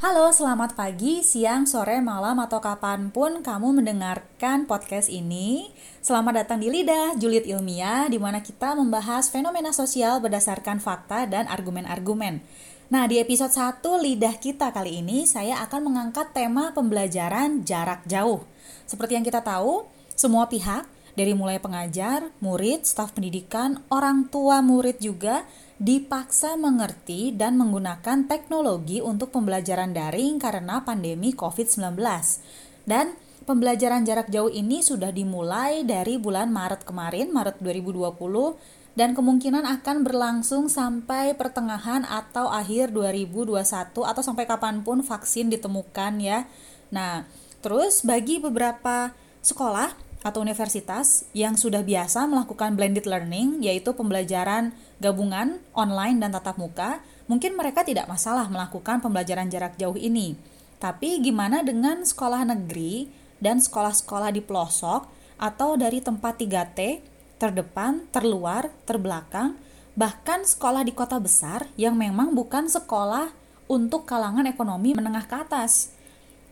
Halo, selamat pagi, siang, sore, malam, atau kapan pun kamu mendengarkan podcast ini. Selamat datang di Lidah, Julid Ilmiah, di mana kita membahas fenomena sosial berdasarkan fakta dan argumen-argumen. Nah, di episode 1 Lidah kita kali ini, saya akan mengangkat tema pembelajaran jarak jauh. Seperti yang kita tahu, semua pihak, dari mulai pengajar, murid, staf pendidikan, orang tua murid juga, dipaksa mengerti dan menggunakan teknologi untuk pembelajaran daring karena pandemi COVID-19. Dan pembelajaran jarak jauh ini sudah dimulai dari bulan Maret kemarin, Maret 2020, dan kemungkinan akan berlangsung sampai pertengahan atau akhir 2021 atau sampai kapan pun vaksin ditemukan ya. Nah, terus bagi beberapa sekolah atau universitas yang sudah biasa melakukan blended learning, yaitu pembelajaran gabungan online dan tatap muka, mungkin mereka tidak masalah melakukan pembelajaran jarak jauh ini. Tapi gimana dengan sekolah negeri dan sekolah-sekolah di pelosok atau dari tempat 3T, terdepan, terluar, terbelakang, bahkan sekolah di kota besar yang memang bukan sekolah untuk kalangan ekonomi menengah ke atas.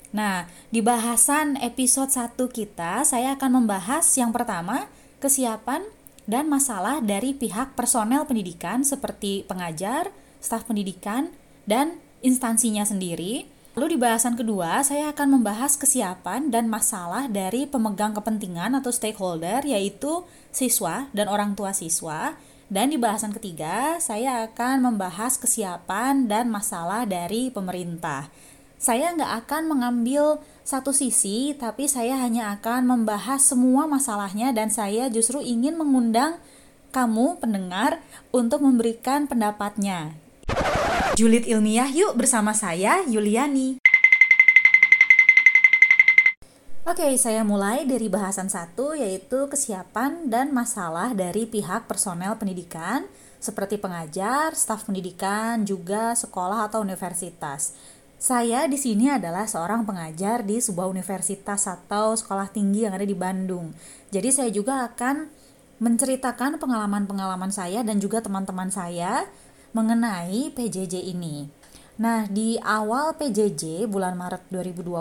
Nah, di bahasan episode 1 kita, saya akan membahas yang pertama, kesiapan dan masalah dari pihak personel pendidikan seperti pengajar, staf pendidikan, dan instansinya sendiri. Lalu di bahasan kedua, saya akan membahas kesiapan dan masalah dari pemegang kepentingan atau stakeholder, yaitu siswa dan orang tua siswa. Dan di bahasan ketiga, saya akan membahas kesiapan dan masalah dari pemerintah saya nggak akan mengambil satu sisi, tapi saya hanya akan membahas semua masalahnya dan saya justru ingin mengundang kamu pendengar untuk memberikan pendapatnya. Julid ilmiah yuk bersama saya Yuliani. Oke, saya mulai dari bahasan satu yaitu kesiapan dan masalah dari pihak personel pendidikan seperti pengajar, staf pendidikan, juga sekolah atau universitas. Saya di sini adalah seorang pengajar di sebuah universitas atau sekolah tinggi yang ada di Bandung. Jadi saya juga akan menceritakan pengalaman-pengalaman saya dan juga teman-teman saya mengenai PJJ ini. Nah, di awal PJJ bulan Maret 2020,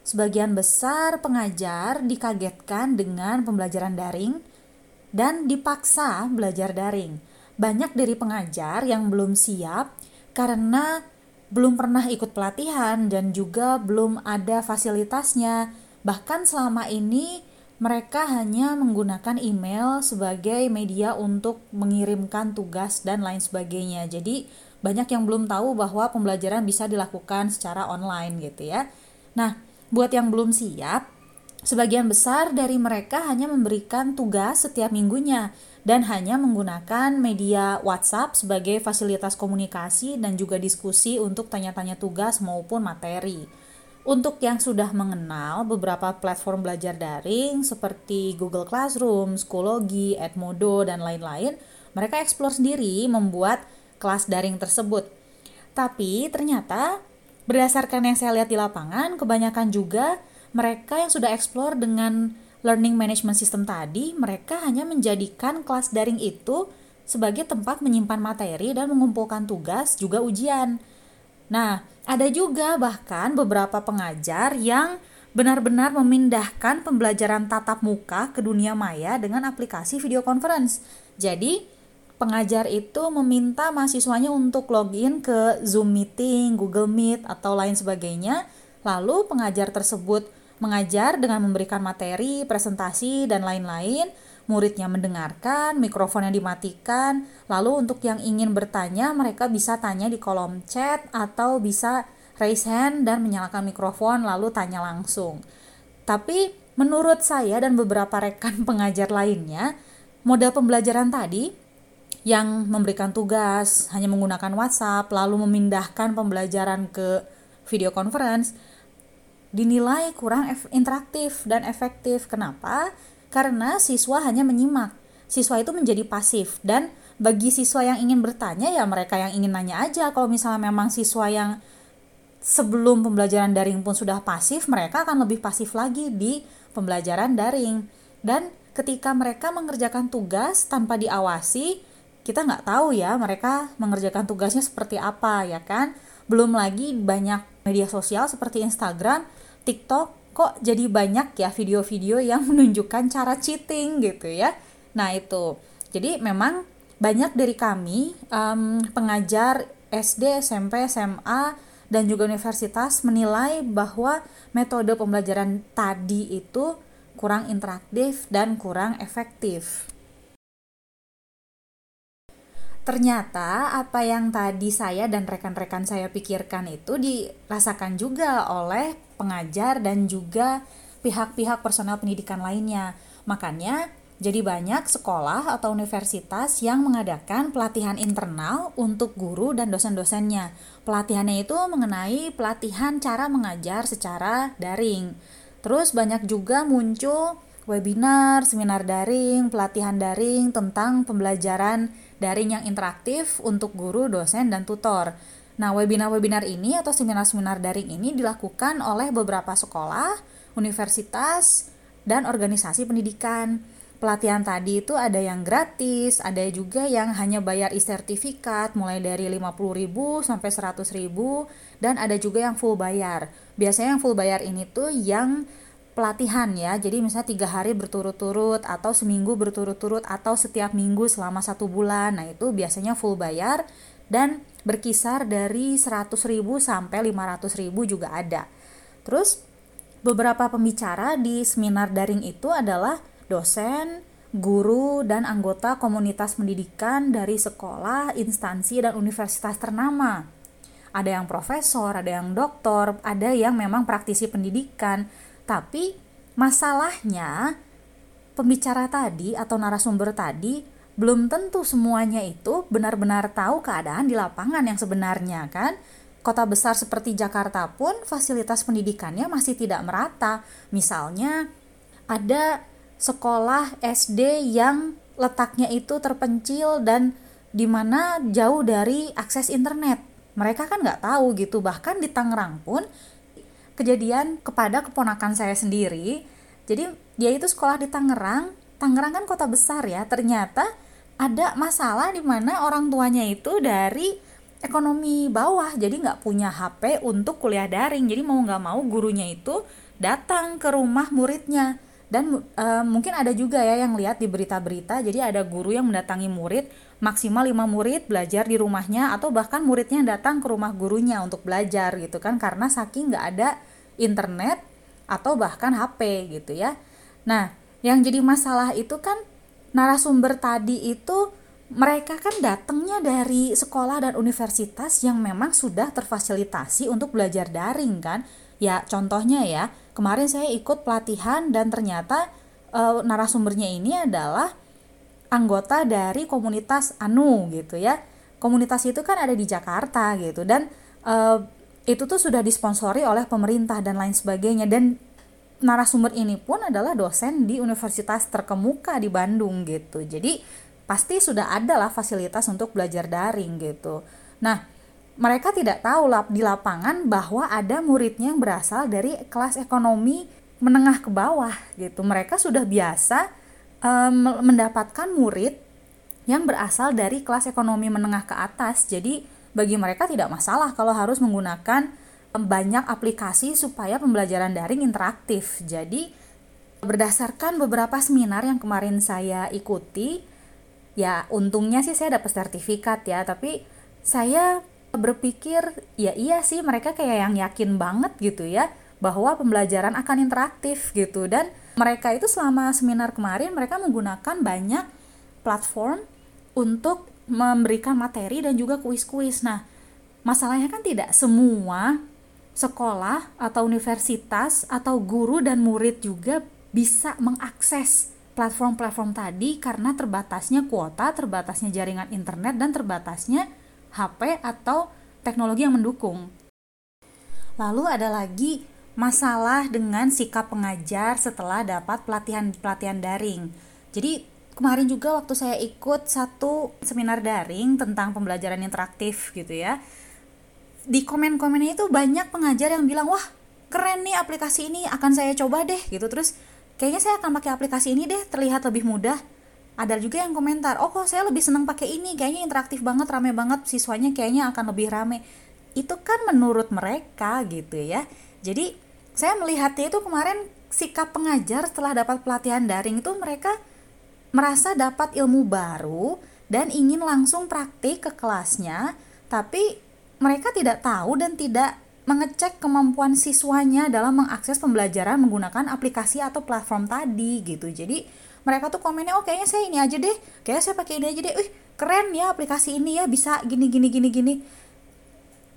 sebagian besar pengajar dikagetkan dengan pembelajaran daring dan dipaksa belajar daring. Banyak dari pengajar yang belum siap karena belum pernah ikut pelatihan dan juga belum ada fasilitasnya. Bahkan selama ini mereka hanya menggunakan email sebagai media untuk mengirimkan tugas dan lain sebagainya. Jadi banyak yang belum tahu bahwa pembelajaran bisa dilakukan secara online gitu ya. Nah, buat yang belum siap, sebagian besar dari mereka hanya memberikan tugas setiap minggunya dan hanya menggunakan media WhatsApp sebagai fasilitas komunikasi dan juga diskusi untuk tanya-tanya tugas maupun materi. Untuk yang sudah mengenal beberapa platform belajar daring seperti Google Classroom, Schoology, Edmodo, dan lain-lain, mereka eksplor sendiri membuat kelas daring tersebut. Tapi ternyata berdasarkan yang saya lihat di lapangan, kebanyakan juga mereka yang sudah eksplor dengan learning management system tadi, mereka hanya menjadikan kelas daring itu sebagai tempat menyimpan materi dan mengumpulkan tugas juga ujian. Nah, ada juga bahkan beberapa pengajar yang benar-benar memindahkan pembelajaran tatap muka ke dunia maya dengan aplikasi video conference. Jadi, pengajar itu meminta mahasiswanya untuk login ke Zoom meeting, Google Meet, atau lain sebagainya. Lalu pengajar tersebut mengajar dengan memberikan materi, presentasi, dan lain-lain. Muridnya mendengarkan, mikrofonnya dimatikan. Lalu untuk yang ingin bertanya, mereka bisa tanya di kolom chat atau bisa raise hand dan menyalakan mikrofon lalu tanya langsung. Tapi menurut saya dan beberapa rekan pengajar lainnya, model pembelajaran tadi yang memberikan tugas hanya menggunakan WhatsApp lalu memindahkan pembelajaran ke video conference dinilai kurang interaktif dan efektif. Kenapa? Karena siswa hanya menyimak. Siswa itu menjadi pasif dan bagi siswa yang ingin bertanya ya mereka yang ingin nanya aja. Kalau misalnya memang siswa yang sebelum pembelajaran daring pun sudah pasif, mereka akan lebih pasif lagi di pembelajaran daring. Dan ketika mereka mengerjakan tugas tanpa diawasi, kita nggak tahu ya mereka mengerjakan tugasnya seperti apa ya kan Belum lagi banyak media sosial seperti Instagram, TikTok, kok jadi banyak ya video-video yang menunjukkan cara cheating gitu ya. Nah itu, jadi memang banyak dari kami um, pengajar SD, SMP, SMA, dan juga universitas menilai bahwa metode pembelajaran tadi itu kurang interaktif dan kurang efektif. Ternyata apa yang tadi saya dan rekan-rekan saya pikirkan itu dirasakan juga oleh pengajar dan juga pihak-pihak personal pendidikan lainnya. Makanya jadi banyak sekolah atau universitas yang mengadakan pelatihan internal untuk guru dan dosen-dosennya. Pelatihannya itu mengenai pelatihan cara mengajar secara daring. Terus banyak juga muncul webinar, seminar daring, pelatihan daring tentang pembelajaran daring yang interaktif untuk guru, dosen, dan tutor. Nah, webinar-webinar ini atau seminar-seminar daring ini dilakukan oleh beberapa sekolah, universitas, dan organisasi pendidikan. Pelatihan tadi itu ada yang gratis, ada juga yang hanya bayar e-sertifikat mulai dari 50.000 sampai 100.000 dan ada juga yang full bayar. Biasanya yang full bayar ini tuh yang pelatihan ya. Jadi misalnya tiga hari berturut-turut atau seminggu berturut-turut atau setiap minggu selama satu bulan. Nah itu biasanya full bayar dan berkisar dari 100.000 sampai 500.000 juga ada. Terus beberapa pembicara di seminar daring itu adalah dosen guru dan anggota komunitas pendidikan dari sekolah, instansi, dan universitas ternama. Ada yang profesor, ada yang doktor, ada yang memang praktisi pendidikan, tapi masalahnya pembicara tadi atau narasumber tadi belum tentu semuanya itu benar-benar tahu keadaan di lapangan yang sebenarnya kan. Kota besar seperti Jakarta pun fasilitas pendidikannya masih tidak merata. Misalnya ada sekolah SD yang letaknya itu terpencil dan di mana jauh dari akses internet. Mereka kan nggak tahu gitu. Bahkan di Tangerang pun kejadian kepada keponakan saya sendiri. Jadi dia itu sekolah di Tangerang. Tangerang kan kota besar ya. Ternyata ada masalah di mana orang tuanya itu dari ekonomi bawah. Jadi nggak punya HP untuk kuliah daring. Jadi mau nggak mau gurunya itu datang ke rumah muridnya. Dan e, mungkin ada juga ya yang lihat di berita-berita. Jadi ada guru yang mendatangi murid maksimal 5 murid belajar di rumahnya atau bahkan muridnya datang ke rumah gurunya untuk belajar gitu kan karena saking nggak ada internet atau bahkan HP gitu ya. Nah, yang jadi masalah itu kan narasumber tadi itu mereka kan datangnya dari sekolah dan universitas yang memang sudah terfasilitasi untuk belajar daring kan. Ya, contohnya ya, kemarin saya ikut pelatihan dan ternyata e, narasumbernya ini adalah anggota dari komunitas Anu gitu ya. Komunitas itu kan ada di Jakarta gitu dan uh, itu tuh sudah disponsori oleh pemerintah dan lain sebagainya dan narasumber ini pun adalah dosen di universitas terkemuka di Bandung gitu. Jadi pasti sudah ada lah fasilitas untuk belajar daring gitu. Nah, mereka tidak tahu lap di lapangan bahwa ada muridnya yang berasal dari kelas ekonomi menengah ke bawah gitu. Mereka sudah biasa um, mendapatkan murid yang berasal dari kelas ekonomi menengah ke atas. Jadi bagi mereka tidak masalah kalau harus menggunakan banyak aplikasi supaya pembelajaran daring interaktif. Jadi berdasarkan beberapa seminar yang kemarin saya ikuti, ya untungnya sih saya dapat sertifikat ya, tapi saya berpikir ya iya sih mereka kayak yang yakin banget gitu ya bahwa pembelajaran akan interaktif gitu dan mereka itu selama seminar kemarin mereka menggunakan banyak platform untuk memberikan materi dan juga kuis-kuis. Nah, masalahnya kan tidak semua sekolah atau universitas atau guru dan murid juga bisa mengakses platform-platform tadi karena terbatasnya kuota, terbatasnya jaringan internet dan terbatasnya HP atau teknologi yang mendukung. Lalu ada lagi masalah dengan sikap pengajar setelah dapat pelatihan-pelatihan daring. Jadi kemarin juga waktu saya ikut satu seminar daring tentang pembelajaran interaktif gitu ya. Di komen-komennya itu banyak pengajar yang bilang, "Wah, keren nih aplikasi ini, akan saya coba deh." gitu. Terus kayaknya saya akan pakai aplikasi ini deh, terlihat lebih mudah. Ada juga yang komentar, "Oh, kok saya lebih senang pakai ini, kayaknya interaktif banget, rame banget, siswanya kayaknya akan lebih rame." itu kan menurut mereka gitu ya jadi saya melihatnya itu kemarin sikap pengajar setelah dapat pelatihan daring itu mereka merasa dapat ilmu baru dan ingin langsung praktik ke kelasnya tapi mereka tidak tahu dan tidak mengecek kemampuan siswanya dalam mengakses pembelajaran menggunakan aplikasi atau platform tadi gitu. Jadi mereka tuh komennya oh kayaknya saya ini aja deh, kayaknya saya pakai ini aja deh. Wih, keren ya aplikasi ini ya bisa gini gini gini gini.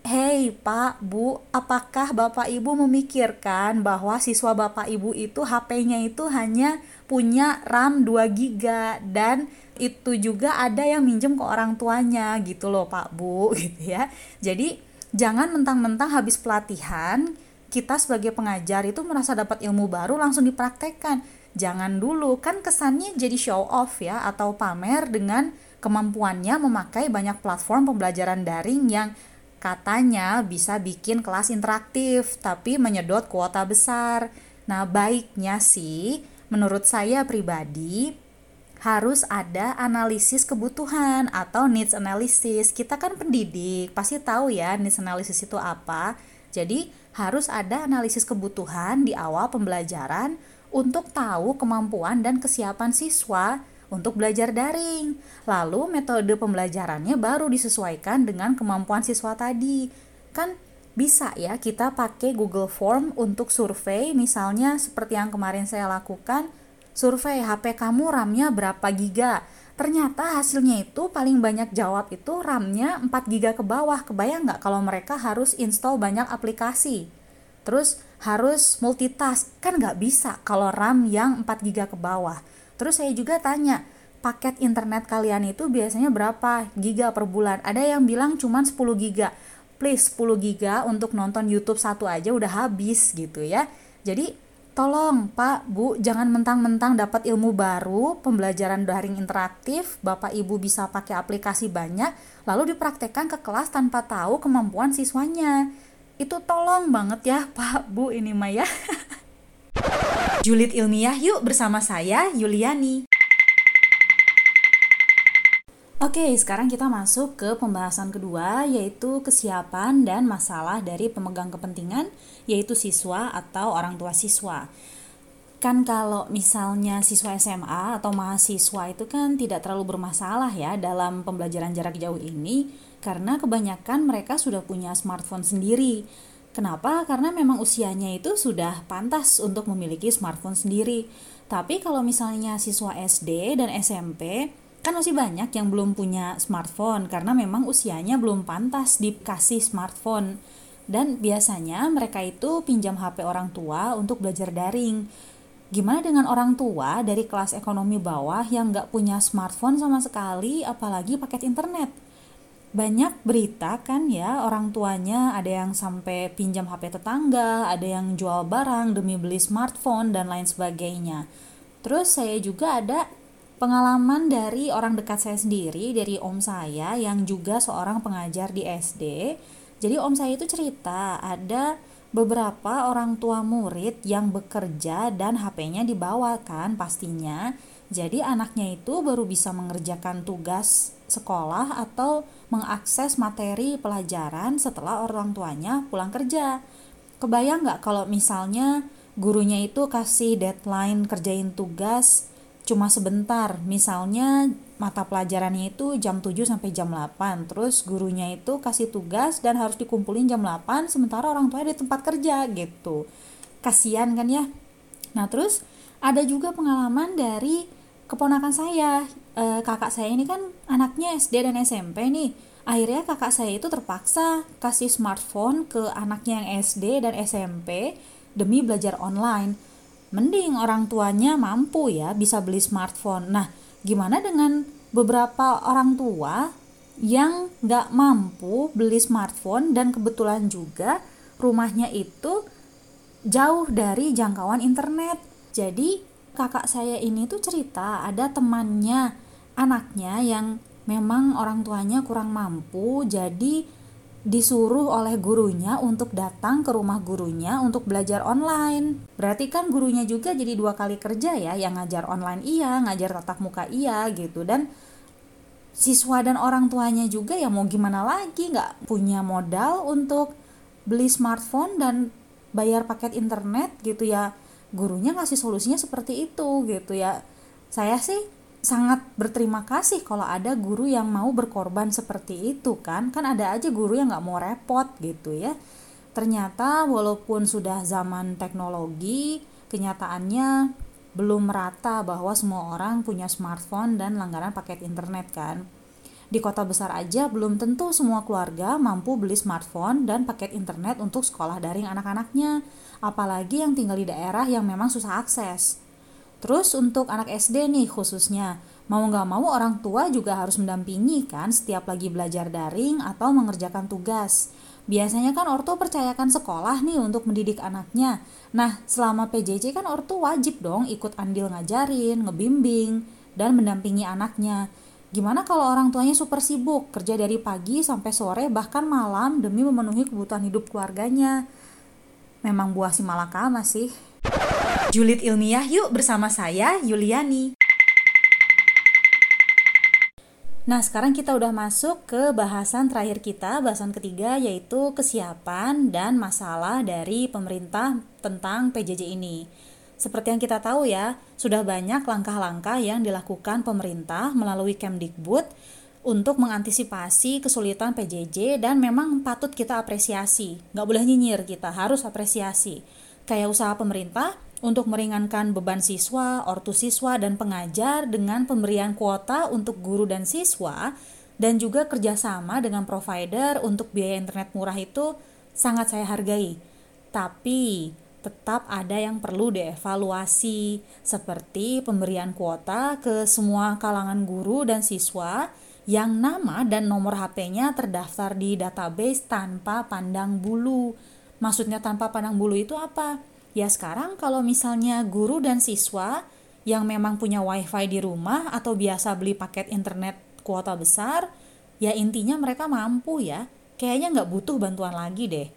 Hei Pak, Bu, apakah Bapak Ibu memikirkan bahwa siswa Bapak Ibu itu HP-nya itu hanya punya RAM 2 GB dan itu juga ada yang minjem ke orang tuanya gitu loh Pak Bu gitu ya. Jadi jangan mentang-mentang habis pelatihan kita sebagai pengajar itu merasa dapat ilmu baru langsung dipraktekkan jangan dulu kan kesannya jadi show off ya atau pamer dengan kemampuannya memakai banyak platform pembelajaran daring yang katanya bisa bikin kelas interaktif tapi menyedot kuota besar. Nah, baiknya sih menurut saya pribadi harus ada analisis kebutuhan atau needs analysis. Kita kan pendidik, pasti tahu ya needs analysis itu apa. Jadi, harus ada analisis kebutuhan di awal pembelajaran untuk tahu kemampuan dan kesiapan siswa untuk belajar daring. Lalu, metode pembelajarannya baru disesuaikan dengan kemampuan siswa tadi. Kan bisa ya kita pakai Google Form untuk survei misalnya seperti yang kemarin saya lakukan survei HP kamu RAM-nya berapa giga. Ternyata hasilnya itu paling banyak jawab itu RAM-nya 4 giga ke bawah. Kebayang nggak kalau mereka harus install banyak aplikasi? Terus harus multitask, kan nggak bisa kalau RAM yang 4 giga ke bawah. Terus saya juga tanya, paket internet kalian itu biasanya berapa giga per bulan? Ada yang bilang cuma 10 giga. Please 10 giga untuk nonton YouTube satu aja udah habis gitu ya. Jadi Tolong Pak, Bu, jangan mentang-mentang dapat ilmu baru, pembelajaran daring interaktif, Bapak Ibu bisa pakai aplikasi banyak, lalu dipraktekkan ke kelas tanpa tahu kemampuan siswanya. Itu tolong banget ya Pak, Bu, ini Maya. Julid ilmiah yuk bersama saya, Yuliani. Oke, sekarang kita masuk ke pembahasan kedua, yaitu kesiapan dan masalah dari pemegang kepentingan, yaitu siswa atau orang tua siswa. Kan kalau misalnya siswa SMA atau mahasiswa itu kan tidak terlalu bermasalah ya dalam pembelajaran jarak jauh ini, karena kebanyakan mereka sudah punya smartphone sendiri. Kenapa? Karena memang usianya itu sudah pantas untuk memiliki smartphone sendiri. Tapi kalau misalnya siswa SD dan SMP, kan masih banyak yang belum punya smartphone karena memang usianya belum pantas dikasih smartphone dan biasanya mereka itu pinjam HP orang tua untuk belajar daring. Gimana dengan orang tua dari kelas ekonomi bawah yang nggak punya smartphone sama sekali, apalagi paket internet? Banyak berita kan ya, orang tuanya ada yang sampai pinjam HP tetangga, ada yang jual barang demi beli smartphone, dan lain sebagainya. Terus saya juga ada Pengalaman dari orang dekat saya sendiri, dari om saya yang juga seorang pengajar di SD. Jadi om saya itu cerita ada beberapa orang tua murid yang bekerja dan HP-nya dibawakan pastinya. Jadi anaknya itu baru bisa mengerjakan tugas sekolah atau mengakses materi pelajaran setelah orang tuanya pulang kerja. Kebayang nggak kalau misalnya gurunya itu kasih deadline kerjain tugas cuma sebentar. Misalnya mata pelajarannya itu jam 7 sampai jam 8. Terus gurunya itu kasih tugas dan harus dikumpulin jam 8 sementara orang tua di tempat kerja gitu. Kasihan kan ya? Nah, terus ada juga pengalaman dari keponakan saya. E, kakak saya ini kan anaknya SD dan SMP nih. Akhirnya kakak saya itu terpaksa kasih smartphone ke anaknya yang SD dan SMP demi belajar online mending orang tuanya mampu ya bisa beli smartphone. Nah, gimana dengan beberapa orang tua yang nggak mampu beli smartphone dan kebetulan juga rumahnya itu jauh dari jangkauan internet. Jadi kakak saya ini tuh cerita ada temannya anaknya yang memang orang tuanya kurang mampu jadi disuruh oleh gurunya untuk datang ke rumah gurunya untuk belajar online. Berarti kan gurunya juga jadi dua kali kerja ya, yang ngajar online iya, ngajar tatap muka iya gitu dan siswa dan orang tuanya juga ya mau gimana lagi nggak punya modal untuk beli smartphone dan bayar paket internet gitu ya gurunya ngasih solusinya seperti itu gitu ya. Saya sih sangat berterima kasih kalau ada guru yang mau berkorban seperti itu kan. Kan ada aja guru yang nggak mau repot gitu ya. Ternyata walaupun sudah zaman teknologi kenyataannya belum merata bahwa semua orang punya smartphone dan langganan paket internet kan. Di kota besar aja belum tentu semua keluarga mampu beli smartphone dan paket internet untuk sekolah daring anak-anaknya, apalagi yang tinggal di daerah yang memang susah akses. Terus untuk anak SD nih khususnya, mau nggak mau orang tua juga harus mendampingi kan setiap lagi belajar daring atau mengerjakan tugas. Biasanya kan ortu percayakan sekolah nih untuk mendidik anaknya. Nah, selama PJJ kan ortu wajib dong ikut andil ngajarin, ngebimbing, dan mendampingi anaknya. Gimana kalau orang tuanya super sibuk, kerja dari pagi sampai sore bahkan malam demi memenuhi kebutuhan hidup keluarganya? Memang buah si malakama sih. Julid ilmiah yuk bersama saya Yuliani. Nah, sekarang kita udah masuk ke bahasan terakhir kita, bahasan ketiga yaitu kesiapan dan masalah dari pemerintah tentang PJJ ini. Seperti yang kita tahu ya, sudah banyak langkah-langkah yang dilakukan pemerintah melalui Kemdikbud untuk mengantisipasi kesulitan PJJ dan memang patut kita apresiasi. Nggak boleh nyinyir kita, harus apresiasi. Kayak usaha pemerintah untuk meringankan beban siswa, ortu siswa, dan pengajar dengan pemberian kuota untuk guru dan siswa, dan juga kerjasama dengan provider untuk biaya internet murah itu sangat saya hargai. Tapi tetap ada yang perlu dievaluasi, seperti pemberian kuota ke semua kalangan guru dan siswa yang nama dan nomor HP-nya terdaftar di database tanpa pandang bulu. Maksudnya tanpa pandang bulu itu apa? Ya sekarang kalau misalnya guru dan siswa yang memang punya wifi di rumah atau biasa beli paket internet kuota besar, ya intinya mereka mampu ya. Kayaknya nggak butuh bantuan lagi deh.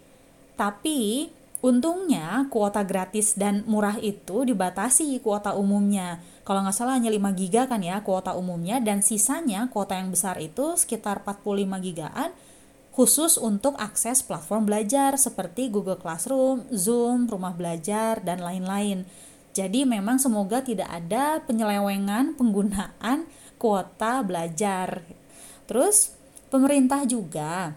Tapi untungnya kuota gratis dan murah itu dibatasi kuota umumnya. Kalau nggak salah hanya 5 giga kan ya kuota umumnya dan sisanya kuota yang besar itu sekitar 45 gigaan khusus untuk akses platform belajar seperti Google Classroom, Zoom, rumah belajar, dan lain-lain. Jadi memang semoga tidak ada penyelewengan penggunaan kuota belajar. Terus pemerintah juga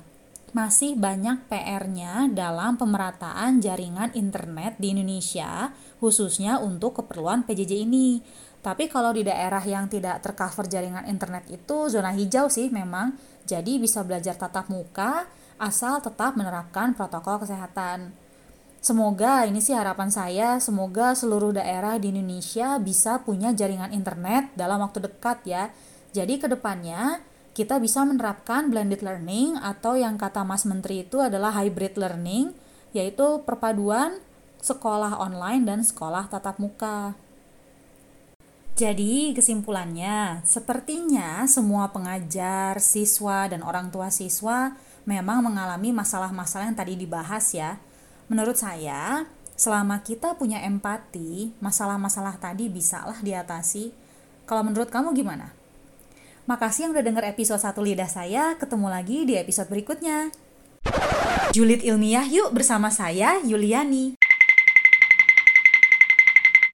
masih banyak PR-nya dalam pemerataan jaringan internet di Indonesia, khususnya untuk keperluan PJJ ini. Tapi kalau di daerah yang tidak tercover jaringan internet itu zona hijau sih memang jadi bisa belajar tatap muka asal tetap menerapkan protokol kesehatan. Semoga ini sih harapan saya, semoga seluruh daerah di Indonesia bisa punya jaringan internet dalam waktu dekat ya. Jadi ke depannya kita bisa menerapkan blended learning atau yang kata Mas Menteri itu adalah hybrid learning, yaitu perpaduan sekolah online dan sekolah tatap muka. Jadi kesimpulannya, sepertinya semua pengajar, siswa, dan orang tua siswa memang mengalami masalah-masalah yang tadi dibahas ya. Menurut saya, selama kita punya empati, masalah-masalah tadi bisalah diatasi. Kalau menurut kamu gimana? Makasih yang udah denger episode 1 Lidah saya, ketemu lagi di episode berikutnya. Julid ilmiah yuk bersama saya, Yuliani.